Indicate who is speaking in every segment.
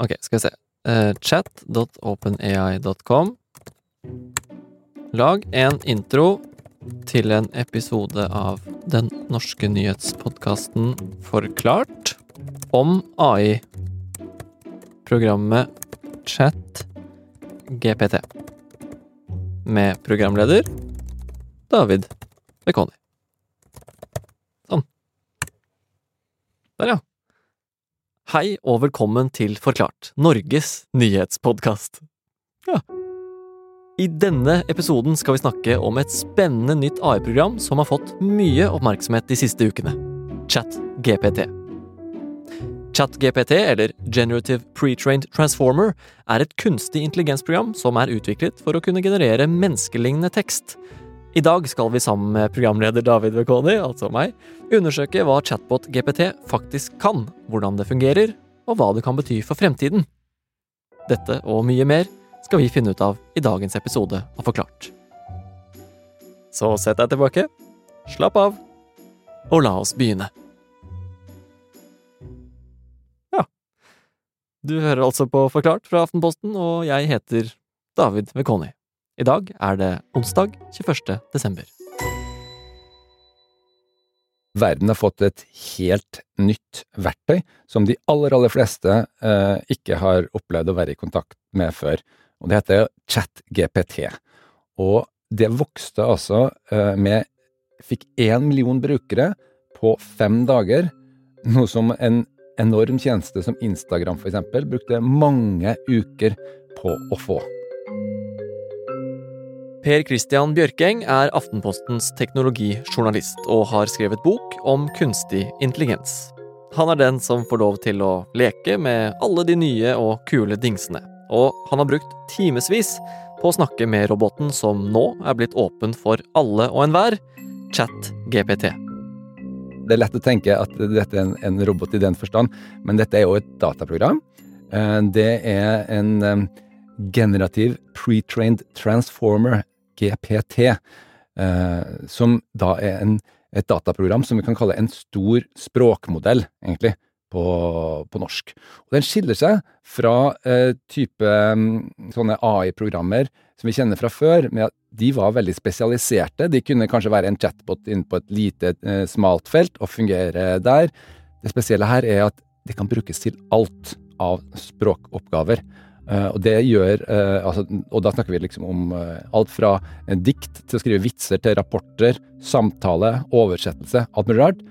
Speaker 1: Ok, skal vi se. Uh, Chat.openai.com. Lag en intro til en episode av den norske nyhetspodkasten Forklart om AI. Programmet Chat GPT. Med programleder David Bekoni. Sånn. Der, ja. Hei og velkommen til Forklart, Norges nyhetspodkast. Ja. I denne episoden skal vi snakke om et spennende nytt AI-program som har fått mye oppmerksomhet de siste ukene. ChatGPT. ChatGPT, eller Generative Pre-trained Transformer, er et kunstig intelligensprogram som er utviklet for å kunne generere menneskelignende tekst. I dag skal vi sammen med programleder David Vekoni, altså meg, undersøke hva chatbot GPT faktisk kan, hvordan det fungerer, og hva det kan bety for fremtiden. Dette og mye mer skal vi finne ut av i dagens episode av Forklart. Så sett deg tilbake, slapp av, og la oss begynne. Ja, du hører altså på Forklart fra Aftenposten, og jeg heter David Vekoni. I dag er det onsdag 21. desember.
Speaker 2: Verden har fått et helt nytt verktøy som de aller, aller fleste eh, ikke har opplevd å være i kontakt med før. Og det heter ChatGPT. Og det vokste altså eh, med Fikk én million brukere på fem dager, noe som en enorm tjeneste som Instagram eksempel brukte mange uker på å få.
Speaker 1: Per Christian Bjørkeng er Aftenpostens teknologijournalist og har skrevet bok om kunstig intelligens. Han er den som får lov til å leke med alle de nye og kule dingsene. Og han har brukt timevis på å snakke med roboten som nå er blitt åpen for alle og enhver, ChatGPT.
Speaker 2: Det er lett å tenke at dette er en, en robot i den forstand, men dette er jo et dataprogram. Eh, det er en eh, generativ pre-trained transformer, GPT, eh, som da er en, et dataprogram som vi kan kalle en stor språkmodell, egentlig, på, på norsk. Og den skiller seg fra eh, type mm, sånne AI-programmer som vi kjenner fra før, med at de var veldig spesialiserte. De kunne kanskje være en chatbot inne på et lite, eh, smalt felt og fungere der. Det spesielle her er at det kan brukes til alt av språkoppgaver. Uh, og gjør uh, altså, Og da snakker vi liksom om uh, alt fra en dikt til å skrive vitser til rapporter, samtale, oversettelse, alt mulig rart.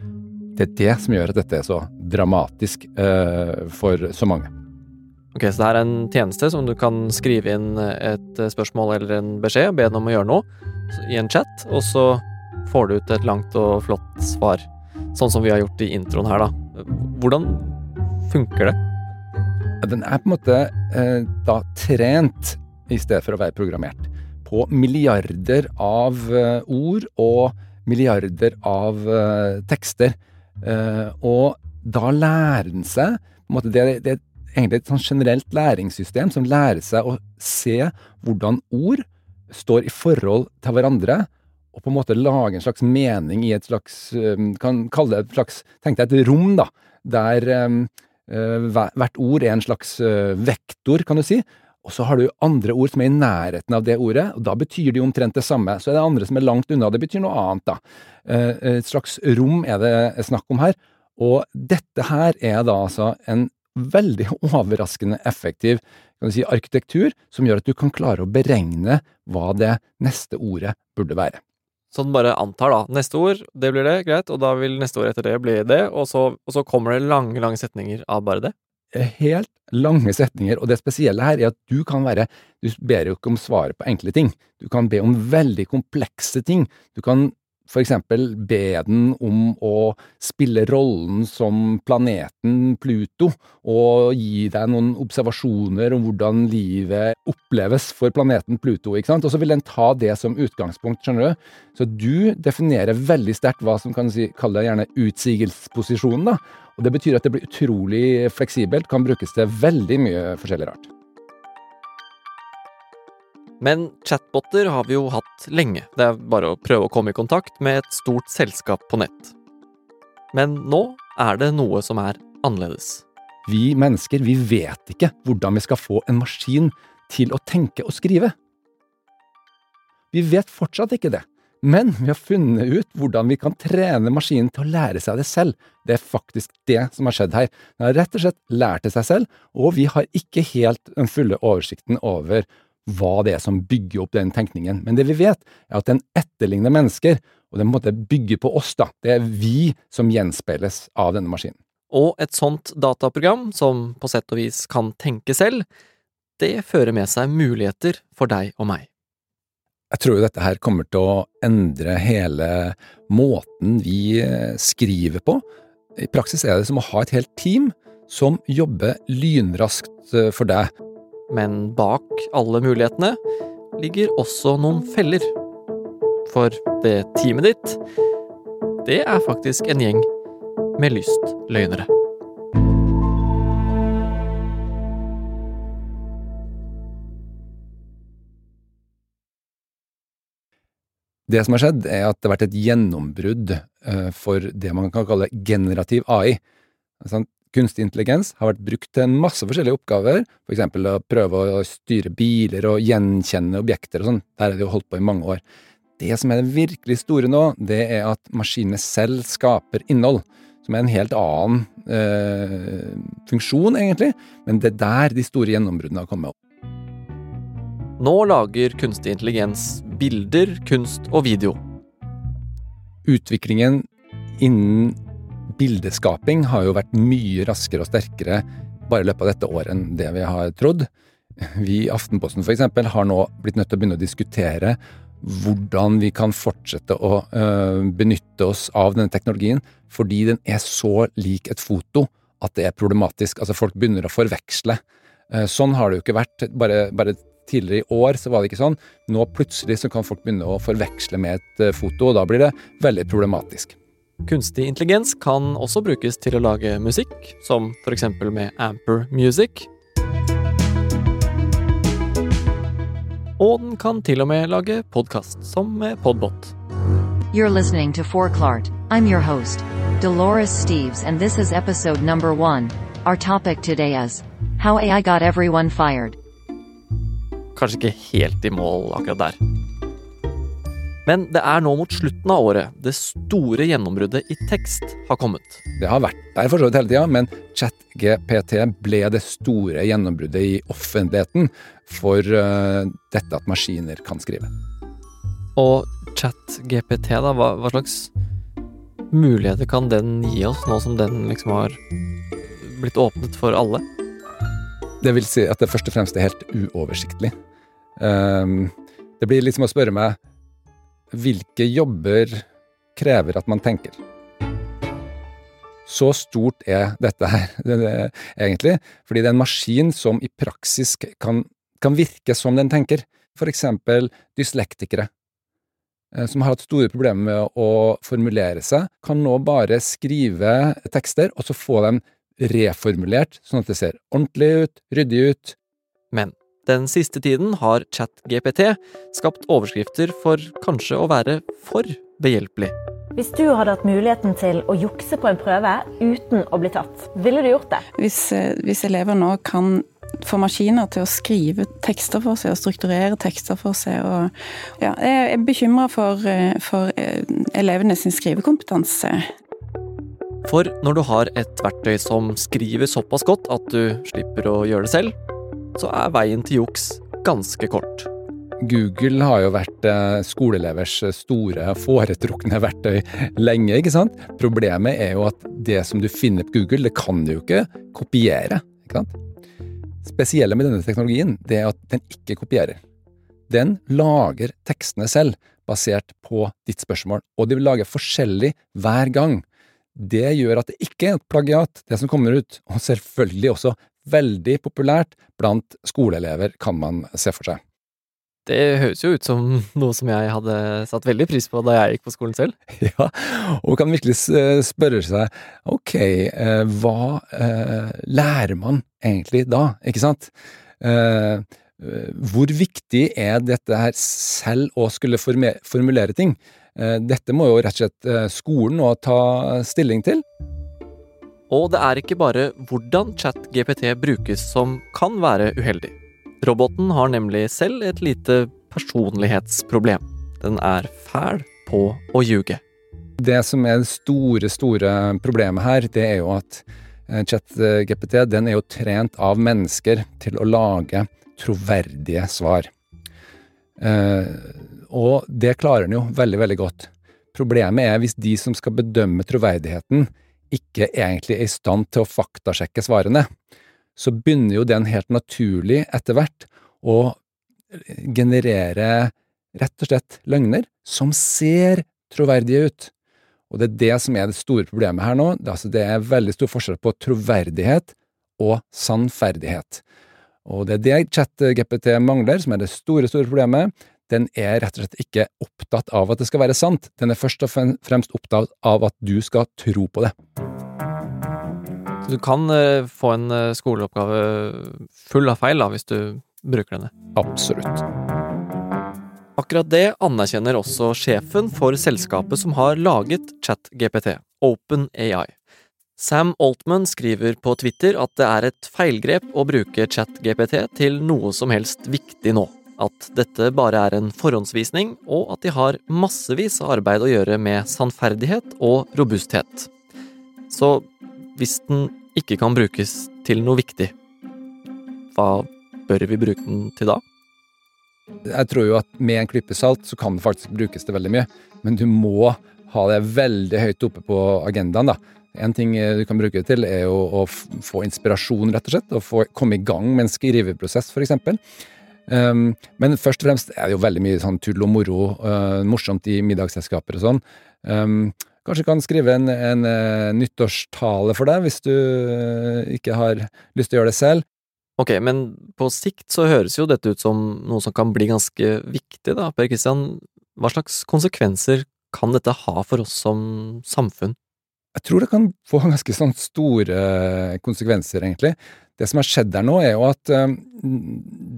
Speaker 2: Det er det som gjør at dette er så dramatisk for så mange.
Speaker 1: Ok, Så det er en tjeneste som du kan skrive inn et spørsmål eller en beskjed, og be den om å gjøre noe, i en chat, og så får du ut et langt og flott svar. Sånn som vi har gjort i introen her, da. Hvordan funker det?
Speaker 2: Den er på en måte eh, da trent i stedet for å være programmert. På milliarder av eh, ord og milliarder av eh, tekster. Eh, og da lærer den seg på en måte, det, det er egentlig et sånn generelt læringssystem som lærer seg å se hvordan ord står i forhold til hverandre, og på en måte lage en slags mening i et slags eh, Kan kalle det et slags Tenk deg et rom, da, der Eh, hvert ord er en slags eh, vektor, kan du si. Og så har du andre ord som er i nærheten av det ordet, og da betyr de omtrent det samme. Så er det andre som er langt unna, det betyr noe annet, da. Eh, et slags rom er det snakk om her. Og dette her er da altså en veldig overraskende effektiv kan du si, arkitektur, som gjør at du kan klare å beregne hva det neste ordet burde være.
Speaker 1: Så den bare antar, da. Neste ord, det blir det, greit, og da vil neste ord etter det bli det, og så, og så kommer det lange, lange setninger av bare det?
Speaker 2: Eh, helt lange setninger, og det spesielle her er at du kan være Du ber jo ikke om svaret på enkle ting. Du kan be om veldig komplekse ting. Du kan for eksempel be den om å spille rollen som planeten Pluto, og gi deg noen observasjoner om hvordan livet oppleves for planeten Pluto, ikke sant? Og så vil den ta det som utgangspunkt, skjønner du? Så du definerer veldig sterkt hva som kan si, kalle gjerne utsigelsesposisjonen. Og det betyr at det blir utrolig fleksibelt, kan brukes til veldig mye forskjellig rart.
Speaker 1: Men chatboter har vi jo hatt lenge. Det er bare å prøve å komme i kontakt med et stort selskap på nett. Men nå er det noe som er annerledes.
Speaker 2: Vi mennesker, vi vet ikke hvordan vi skal få en maskin til å tenke og skrive. Vi vet fortsatt ikke det, men vi har funnet ut hvordan vi kan trene maskinen til å lære seg det selv. Det er faktisk det som har skjedd her. Den har rett og slett lært det seg selv, og vi har ikke helt den fulle oversikten over hva det er som bygger opp den tenkningen. Men det vi vet, er at den etterligner mennesker, og den måte bygger på oss, da. Det er vi som gjenspeiles av denne maskinen.
Speaker 1: Og et sånt dataprogram, som på sett og vis kan tenke selv, det fører med seg muligheter for deg og meg.
Speaker 2: Jeg tror jo dette her kommer til å endre hele måten vi eh, skriver på. I praksis er det som å ha et helt team som jobber lynraskt eh, for deg.
Speaker 1: Men bak alle mulighetene ligger også noen feller. For det teamet ditt, det er faktisk en gjeng med lystløgnere.
Speaker 2: Det som har skjedd, er at det har vært et gjennombrudd eh, for det man kan kalle generativ AI. Kunstig intelligens har vært brukt til en masse forskjellige oppgaver, for eksempel å prøve å styre biler og gjenkjenne objekter og sånn. Der er det jo holdt på i mange år. Det som er det virkelig store nå, det er at maskinene selv skaper innhold. Som er en helt annen eh, funksjon, egentlig, men det er der de store gjennombruddene har kommet opp.
Speaker 1: Nå lager kunstig intelligens bilder, kunst og video.
Speaker 2: Utviklingen innen bildeskaping har jo vært mye raskere og sterkere bare i løpet av dette året enn det vi har trodd. Vi i Aftenposten eksempel har nå blitt nødt til å begynne å diskutere hvordan vi kan fortsette å øh, benytte oss av denne teknologien, fordi den er så lik et foto at det er problematisk. Altså Folk begynner å forveksle. Uh, sånn har det jo ikke vært bare, bare Tidligere i år så var det ikke sånn. Nå plutselig så kan folk begynne å forveksle med et eh, foto, og da blir det veldig problematisk.
Speaker 1: Kunstig intelligens kan også brukes til å lage musikk, som eksempel med Amper Music. Og den kan til og med lage podkast, som med Podbot.
Speaker 3: You're listening to Forklart. I'm your host, Dolores Steves, and this is episode number one. Our topic today is How AI Got Everyone Fired
Speaker 1: kanskje ikke helt i mål akkurat der. Men det er nå mot slutten av året det store gjennombruddet i tekst har kommet.
Speaker 2: Det har vært der for så vidt hele tida, men ChatGPT ble det store gjennombruddet i offentligheten for uh, dette at maskiner kan skrive.
Speaker 1: Og ChatGPT, da, hva, hva slags muligheter kan den gi oss, nå som den liksom har blitt åpnet for alle?
Speaker 2: Det vil si at det først og fremst er helt uoversiktlig. Um, det blir liksom å spørre meg hvilke jobber krever at man tenker? Så stort er dette her, egentlig, fordi det er en maskin som i praksis kan, kan virke som den tenker. For eksempel dyslektikere, eh, som har hatt store problemer med å formulere seg, kan nå bare skrive tekster, og så få dem reformulert, sånn at det ser ordentlig ut, ryddig ut.
Speaker 1: Men den siste tiden har ChatGPT skapt overskrifter for kanskje å være for behjelpelig.
Speaker 4: Hvis du hadde hatt muligheten til å jukse på en prøve uten å bli tatt, ville du gjort det?
Speaker 5: Hvis, eh, hvis elever nå kan få maskiner til å skrive tekster for seg og strukturere tekster for seg. Og, ja, jeg er bekymra for, eh, for elevene sin skrivekompetanse.
Speaker 1: For når du har et verktøy som skriver såpass godt at du slipper å gjøre det selv, så er veien til juks ganske kort.
Speaker 2: Google har jo vært eh, skoleelevers store, foretrukne verktøy lenge, ikke sant? Problemet er jo at det som du finner på Google, det kan du jo ikke kopiere, ikke sant? Spesielle med denne teknologien, det er at den ikke kopierer. Den lager tekstene selv, basert på ditt spørsmål, og de vil lage forskjellig hver gang. Det gjør at det ikke er et plagiat, det som kommer ut, og selvfølgelig også veldig populært blant skoleelever, kan man se for seg.
Speaker 1: Det høres jo ut som noe som jeg hadde satt veldig pris på da jeg gikk på skolen selv.
Speaker 2: Ja, og kan virkelig spørre seg ok, eh, hva eh, lærer man egentlig da, ikke sant? Eh, hvor viktig er dette her selv å skulle formulere ting? Dette må jo rett og slett skolen nå ta stilling til.
Speaker 1: Og det er ikke bare hvordan ChatGPT brukes som kan være uheldig. Roboten har nemlig selv et lite personlighetsproblem. Den er fæl på å ljuge.
Speaker 2: Det som er det store, store problemet her, det er jo at eh, ChatGPT den er jo trent av mennesker til å lage troverdige svar. Eh, og det klarer den jo veldig, veldig godt. Problemet er hvis de som skal bedømme troverdigheten, ikke egentlig er i stand til å faktasjekke svarene, så begynner jo den helt naturlig etter hvert å generere rett og slett løgner som ser troverdige ut. Og det er det som er det store problemet her nå. Det, altså det er veldig stor forskjell på troverdighet og sannferdighet. Og det er det ChatGPT mangler, som er det store, store problemet. Den er rett og slett ikke opptatt av at det skal være sant. Den er først og fremst opptatt av at du skal tro på det.
Speaker 1: Du kan uh, få en uh, skoleoppgave full av feil da, hvis du bruker denne?
Speaker 2: Absolutt.
Speaker 1: Akkurat det anerkjenner også sjefen for selskapet som har laget ChatGPT, OpenAI. Sam Altman skriver på Twitter at det er et feilgrep å bruke ChatGPT til noe som helst viktig nå. At dette bare er en forhåndsvisning, og at de har massevis av arbeid å gjøre med sannferdighet og robusthet. Så hvis den ikke kan brukes til noe viktig, hva bør vi bruke den til da?
Speaker 2: Jeg tror jo at med en klype salt så kan det faktisk brukes til veldig mye, men du må ha det veldig høyt oppe på agendaen, da. En ting du kan bruke det til, er jo å få inspirasjon, rett og slett. Få komme i gang med en skriveprosess, f.eks. Um, men først og fremst er det jo veldig mye sånn tull og moro, uh, morsomt i middagsselskaper og sånn. Um, Kanskje kan skrive en, en uh, nyttårstale for deg, hvis du uh, ikke har lyst til å gjøre det selv.
Speaker 1: Ok, men på sikt så høres jo dette ut som noe som kan bli ganske viktig, da. Per Kristian, hva slags konsekvenser kan dette ha for oss som samfunn?
Speaker 2: Jeg tror det kan få ganske sånn store konsekvenser, egentlig. Det som har skjedd der nå, er jo at uh,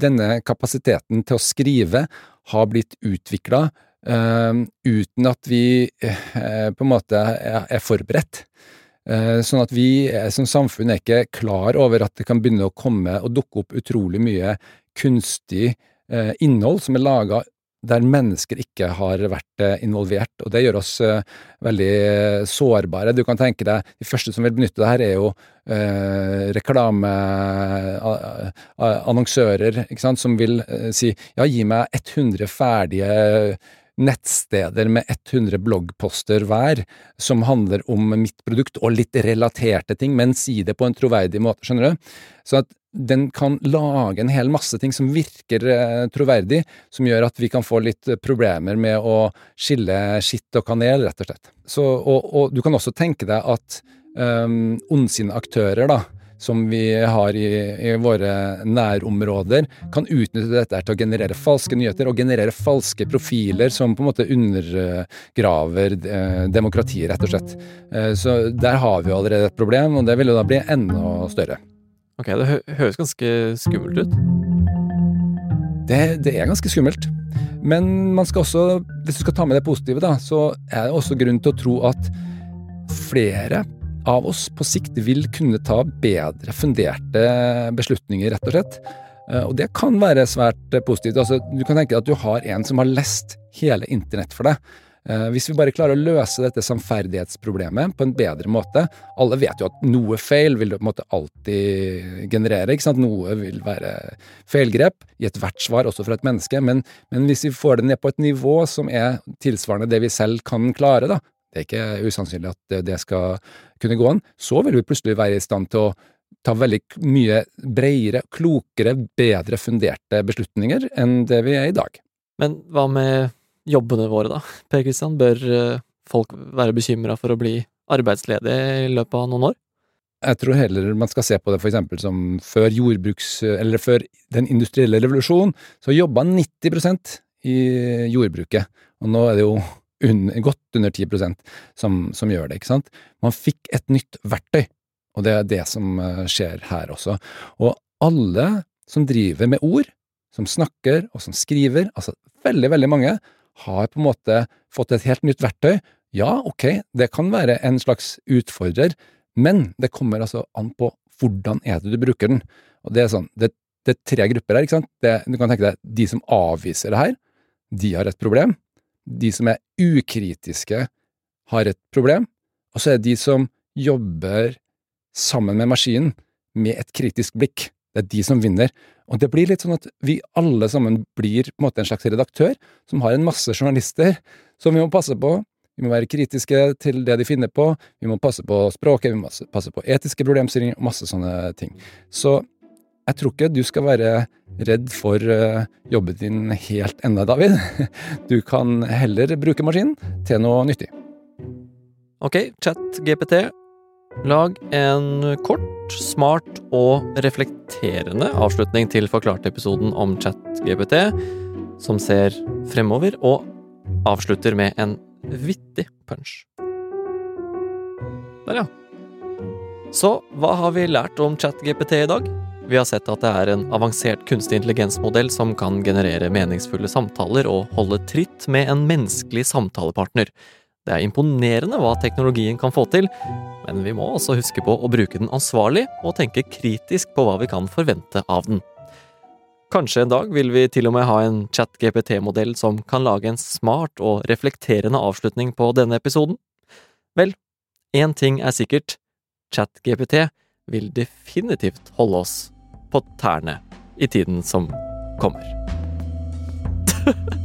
Speaker 2: denne kapasiteten til å skrive har blitt utvikla Uh, uten at vi uh, på en måte er, er forberedt. Sånn at vi som samfunn er ikke klar over at det kan begynne å komme og dukke opp utrolig mye kunstig innhold som er laga der mennesker ikke har vært involvert, og det gjør oss veldig sårbare. Du kan tenke deg, de første som vil benytte det her, er jo reklameannonsører, som vil si ja, gi meg 100 ferdige nettsteder med 100 bloggposter hver som handler om mitt produkt og litt relaterte ting, men si det på en troverdig måte, skjønner du? Så at den kan lage en hel masse ting som virker eh, troverdig, som gjør at vi kan få litt problemer med å skille skitt og kanel, rett og slett. Så, og, og du kan også tenke deg at um, ondsinne aktører, da, som vi har i, i, våre nærområder, kan utnytte dette til å generere falske nyheter og generere falske profiler som på en måte undergraver eh, demokratiet, rett og slett. Eh, så der har vi allerede et problem, og det vil jo da bli enda større.
Speaker 1: Ok, det hø høres ganske skummelt ut.
Speaker 2: Det, det, er ganske skummelt. Men man skal også, hvis du skal ta med det positive, da, så er det også grunn til å tro at flere av oss på sikt vil kunne ta bedre funderte beslutninger, rett og slett. Eh, og det kan være svært positivt. Altså, du kan tenke deg at du har en som har lest hele internett for deg. Eh, hvis vi bare klarer å løse dette samferdighetsproblemet på en bedre måte Alle vet jo at noe feil vil du på en måte alltid generere. ikke sant? Noe vil være feilgrep i ethvert svar, også fra et menneske. Men, men hvis vi får det ned på et nivå som er tilsvarende det vi selv kan klare, da, det er ikke usannsynlig at det skal kunne gå an, så vil vi plutselig være i stand til å ta veldig mye bredere, klokere, bedre funderte beslutninger enn det vi er i dag.
Speaker 1: Men hva med jobbene våre, da? Per Kristian, bør eh, folk være bekymra for å bli arbeidsledige i løpet av noen år?
Speaker 2: Jeg tror heller man skal se på det for som før jordbruks... Eller før den industrielle revolusjonen, så jobba 90% i jordbruket. Og nå er det jo under, godt under 10 som, som gjør det, ikke sant. Man fikk et nytt verktøy, og det er det som eh, skjer her også. Og alle som driver med ord, som snakker og som skriver, altså veldig, veldig mange, har på en måte fått et helt nytt verktøy. Ja, ok, det kan være en slags utfordrer, Men det kommer altså an på hvordan er det du bruker den. Og det er sånn, det, det er tre grupper her, ikke sant. Det, du kan tenke deg de som avviser det her, de har et problem. De som er ukritiske, har et problem. Og så er det de som jobber sammen med maskinen med et kritisk blikk. Det er de som vinner. Og det blir litt sånn at vi alle sammen blir på en måte en slags redaktør som har en masse journalister som vi må passe på. Vi må være kritiske til det de finner på, vi må passe på språket, vi må passe på etiske problemstillinger og masse sånne ting. Så jeg tror ikke du skal være redd for uh, jobben din helt ennå, David. Du kan heller bruke maskinen til noe nyttig.
Speaker 1: Ok, chat-GPT. Lag en kort, smart og reflekterende avslutning til Forklart-episoden om chat-GPT, som ser fremover og avslutter med en vittig punch. Der, ja. Så hva har vi lært om chat-GPT i dag? Vi har sett at det er en avansert kunstig intelligensmodell som kan generere meningsfulle samtaler og holde tritt med en menneskelig samtalepartner. Det er imponerende hva teknologien kan få til, men vi må også huske på å bruke den ansvarlig og tenke kritisk på hva vi kan forvente av den. Kanskje en dag vil vi til og med ha en chat-GPT-modell som kan lage en smart og reflekterende avslutning på denne episoden? Vel, én ting er sikkert, chat-GPT vil definitivt holde oss på tærne i tiden som kommer.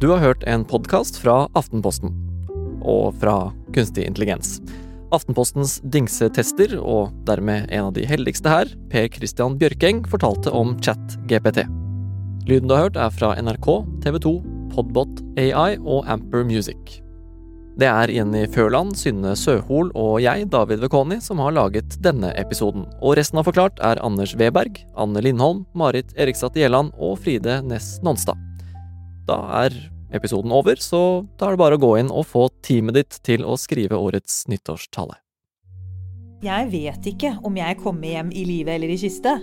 Speaker 1: Du har hørt en podkast fra Aftenposten, og fra kunstig intelligens. Aftenpostens dingsetester, og dermed en av de heldigste her, Per Christian Bjørkeng, fortalte om ChatGPT. Lyden du har hørt, er fra NRK, TV 2, Podbot AI og Amper Music. Det er Jenny Førland, Synne Søhol og jeg, David Vekoni, som har laget denne episoden. Og resten av Forklart er Anders Weberg, Anne Lindholm, Marit Eriksdatter Gjelland og Fride Næss Nonstad. Da er episoden over, så da er det bare å gå inn og få teamet ditt til å skrive årets nyttårstale.
Speaker 6: Jeg vet ikke om jeg kommer hjem i live eller i kiste.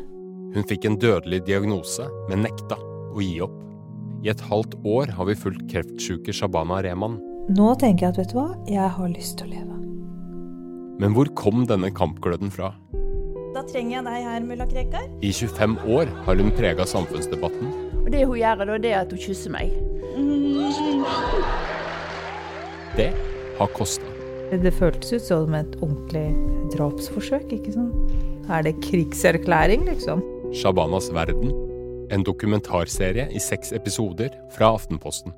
Speaker 7: Hun fikk en dødelig diagnose, men nekta å gi opp. I et halvt år har vi fulgt kreftsjuke Shabana Rehman.
Speaker 6: Nå tenker jeg at vet du hva, jeg har lyst til å leve.
Speaker 7: Men hvor kom denne kampgløden fra?
Speaker 6: Da trenger jeg deg her, mulla Krekar.
Speaker 7: I 25 år har hun prega samfunnsdebatten.
Speaker 8: Og det hun gjør, da, det er at hun kysser meg.
Speaker 7: Det har kosta.
Speaker 6: Det føltes ut som et ordentlig drapsforsøk, ikke sant? Er det krigserklæring, liksom?
Speaker 7: Shabanas verden. En dokumentarserie i seks episoder fra Aftenposten.